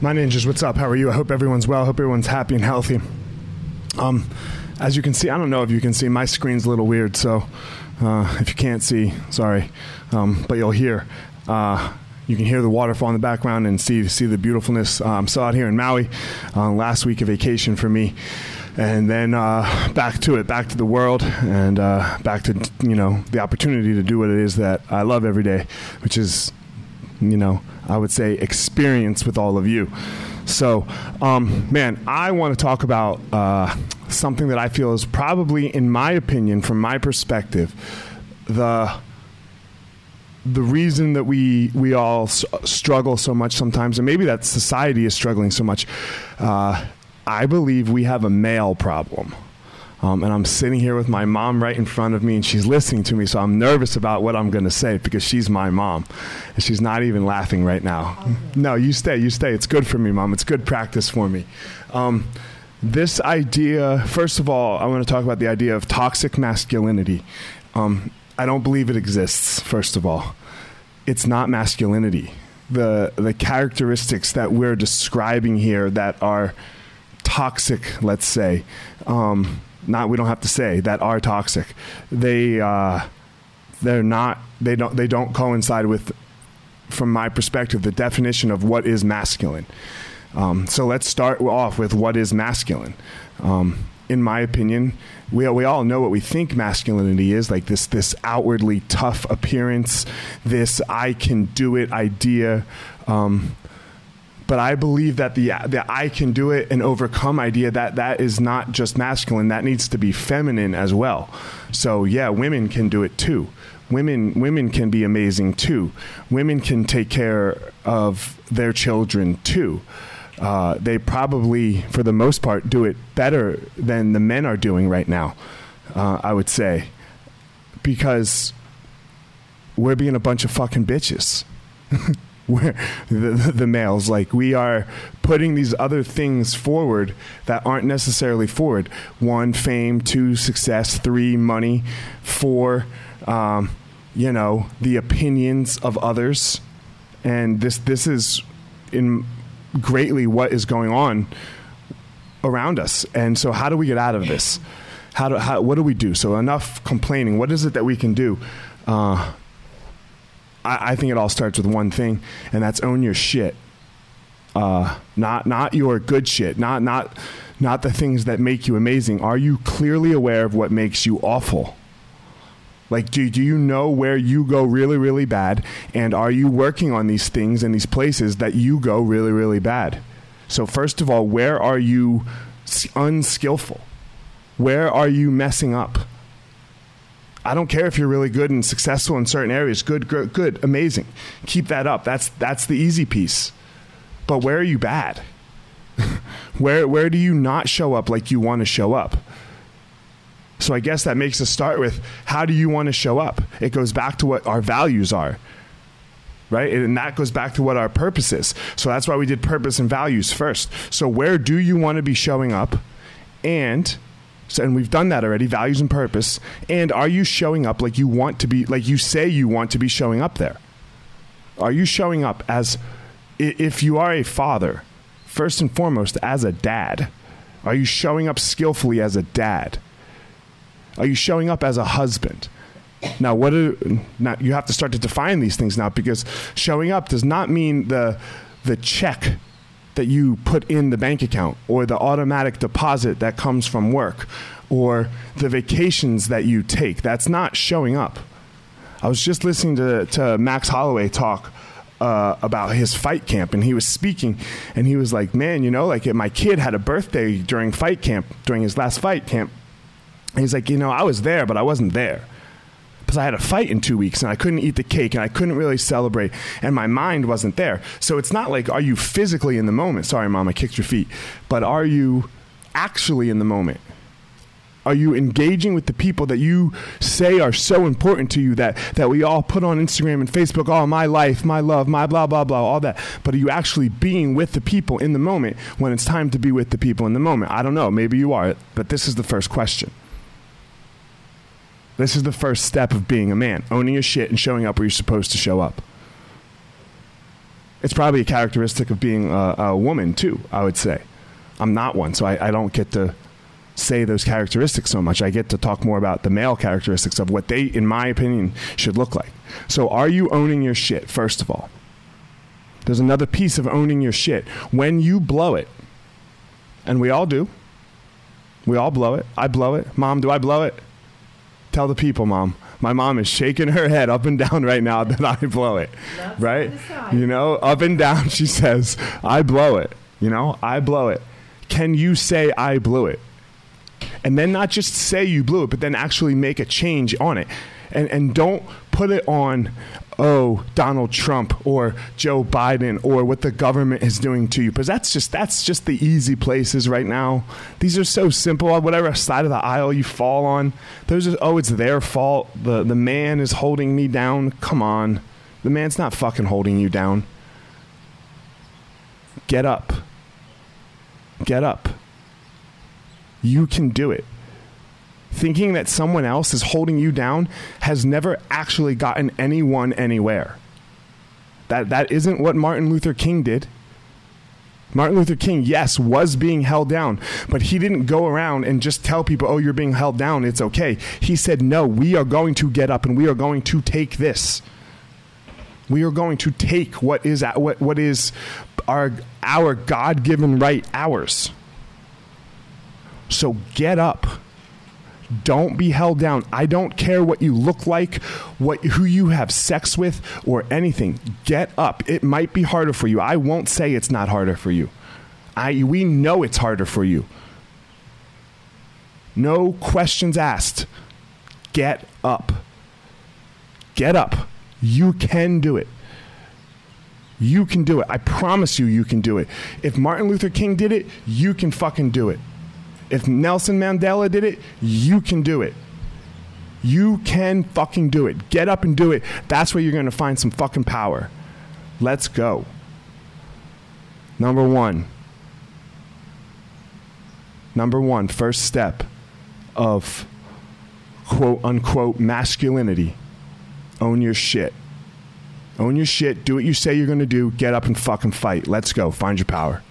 My ninjas, what's up? How are you? I hope everyone's well. I hope everyone's happy and healthy. Um, as you can see, I don't know if you can see, my screen's a little weird, so uh, if you can't see, sorry, um, but you'll hear. Uh, you can hear the waterfall in the background and see see the beautifulness. Uh, I'm still out here in Maui. Uh, last week of vacation for me, and then uh, back to it, back to the world, and uh, back to you know the opportunity to do what it is that I love every day, which is you know I would say experience with all of you. So, um, man, I want to talk about uh, something that I feel is probably, in my opinion, from my perspective, the the reason that we we all s- struggle so much sometimes, and maybe that society is struggling so much. Uh, I believe we have a male problem. Um, and I'm sitting here with my mom right in front of me, and she's listening to me. So I'm nervous about what I'm going to say because she's my mom, and she's not even laughing right now. No, you stay, you stay. It's good for me, mom. It's good practice for me. Um, this idea, first of all, I want to talk about the idea of toxic masculinity. Um, I don't believe it exists. First of all, it's not masculinity. The the characteristics that we're describing here that are toxic, let's say, um, not we don't have to say that are toxic. They uh, they're not. They don't. They don't coincide with, from my perspective, the definition of what is masculine. Um, so let's start off with what is masculine. Um, in my opinion, we we all know what we think masculinity is like this this outwardly tough appearance, this I can do it idea. Um, but I believe that the the I can do it and overcome idea that that is not just masculine. That needs to be feminine as well. So yeah, women can do it too. Women women can be amazing too. Women can take care of their children too. Uh, they probably, for the most part, do it better than the men are doing right now. Uh, I would say because we're being a bunch of fucking bitches. the, the, the males like we are putting these other things forward that aren't necessarily forward. One fame. Two success. Three money. Four um, you know the opinions of others. And this this is in greatly what is going on around us. And so how do we get out of this? How do how, what do we do? So enough complaining. What is it that we can do? Uh, I, I think it all starts with one thing, and that's own your shit. Uh, not not your good shit. Not not not the things that make you amazing. Are you clearly aware of what makes you awful? Like, do, do you know where you go really, really bad? And are you working on these things and these places that you go really, really bad? So, first of all, where are you unskillful? Where are you messing up? I don't care if you're really good and successful in certain areas. Good, good, good, amazing. Keep that up. That's that's the easy piece. But where are you bad? where where do you not show up like you want to show up? So I guess that makes us start with how do you want to show up? It goes back to what our values are. Right? And that goes back to what our purpose is. So that's why we did purpose and values first. So where do you want to be showing up? And so, and we've done that already, values and purpose. And are you showing up like you want to be, like you say you want to be showing up there? Are you showing up as, if you are a father, first and foremost, as a dad? Are you showing up skillfully as a dad? Are you showing up as a husband? Now, what are, now you have to start to define these things now because showing up does not mean the the check that you put in the bank account or the automatic deposit that comes from work or the vacations that you take. That's not showing up. I was just listening to, to Max Holloway talk uh, about his fight camp, and he was speaking, and he was like, "Man, you know, like my kid had a birthday during fight camp, during his last fight camp." He's like, "You know, I was there, but I wasn't there." Because I had a fight in two weeks and I couldn't eat the cake and I couldn't really celebrate and my mind wasn't there. So it's not like, are you physically in the moment? Sorry, mom, I kicked your feet. But are you actually in the moment? Are you engaging with the people that you say are so important to you that, that we all put on Instagram and Facebook, oh, my life, my love, my blah, blah, blah, all that. But are you actually being with the people in the moment when it's time to be with the people in the moment? I don't know. Maybe you are, but this is the first question. This is the first step of being a man, owning your shit and showing up where you're supposed to show up. It's probably a characteristic of being a, a woman too. I would say. I'm not one, so I, I don't get to say those characteristics so much. I get to talk more about the male characteristics of what they, in my opinion, should look like. So, are you owning your shit, first of all? There's another piece of owning your shit. When you blow it, and we all do, we all blow it. I blow it. Mom, do I blow it? Tell the people, Mom. My mom is shaking her head up and down right now that I blow it. Right? on the side. You know, up and down, she says, I blow it. You know, I blow it. Can you say I blew it? And then not just say you blew it, but then actually make a change on it. And, and don't put it on, oh, Donald Trump or Joe Biden or what the government is doing to you. Because that's just that's just the easy places right now. These are so simple. Uh, whatever side of the aisle you fall on, those are oh, it's their fault. The the man is holding me down. Come on. The man's not fucking holding you down. Get up. Get up. You can do it. Thinking that someone else is holding you down has never actually gotten anyone anywhere. That, that isn't what Martin Luther King did. Martin Luther King, yes, was being held down, but he didn't go around and just tell people, oh, you're being held down, it's okay. He said, no, we are going to get up and we are going to take this. We are going to take what is what, what is our our God-given right ours. So get up. Don't be held down. I don't care what you look like, what who you have sex with or anything. Get up. It might be harder for you. I won't say it's not harder for you. I we know it's harder for you. No questions asked. Get up. Get up. You can do it. You can do it. I promise you, you can do it. If Martin Luther King did it, you can fucking do it. If Nelson Mandela did it, you can do it. You can fucking do it. Get up and do it. That's where you're going to find some fucking power. Let's go. Number one. Number one, first step of quote unquote masculinity. Own your shit. Own your shit. Do what you say you're going to do. Get up and fucking fight. Let's go. Find your power.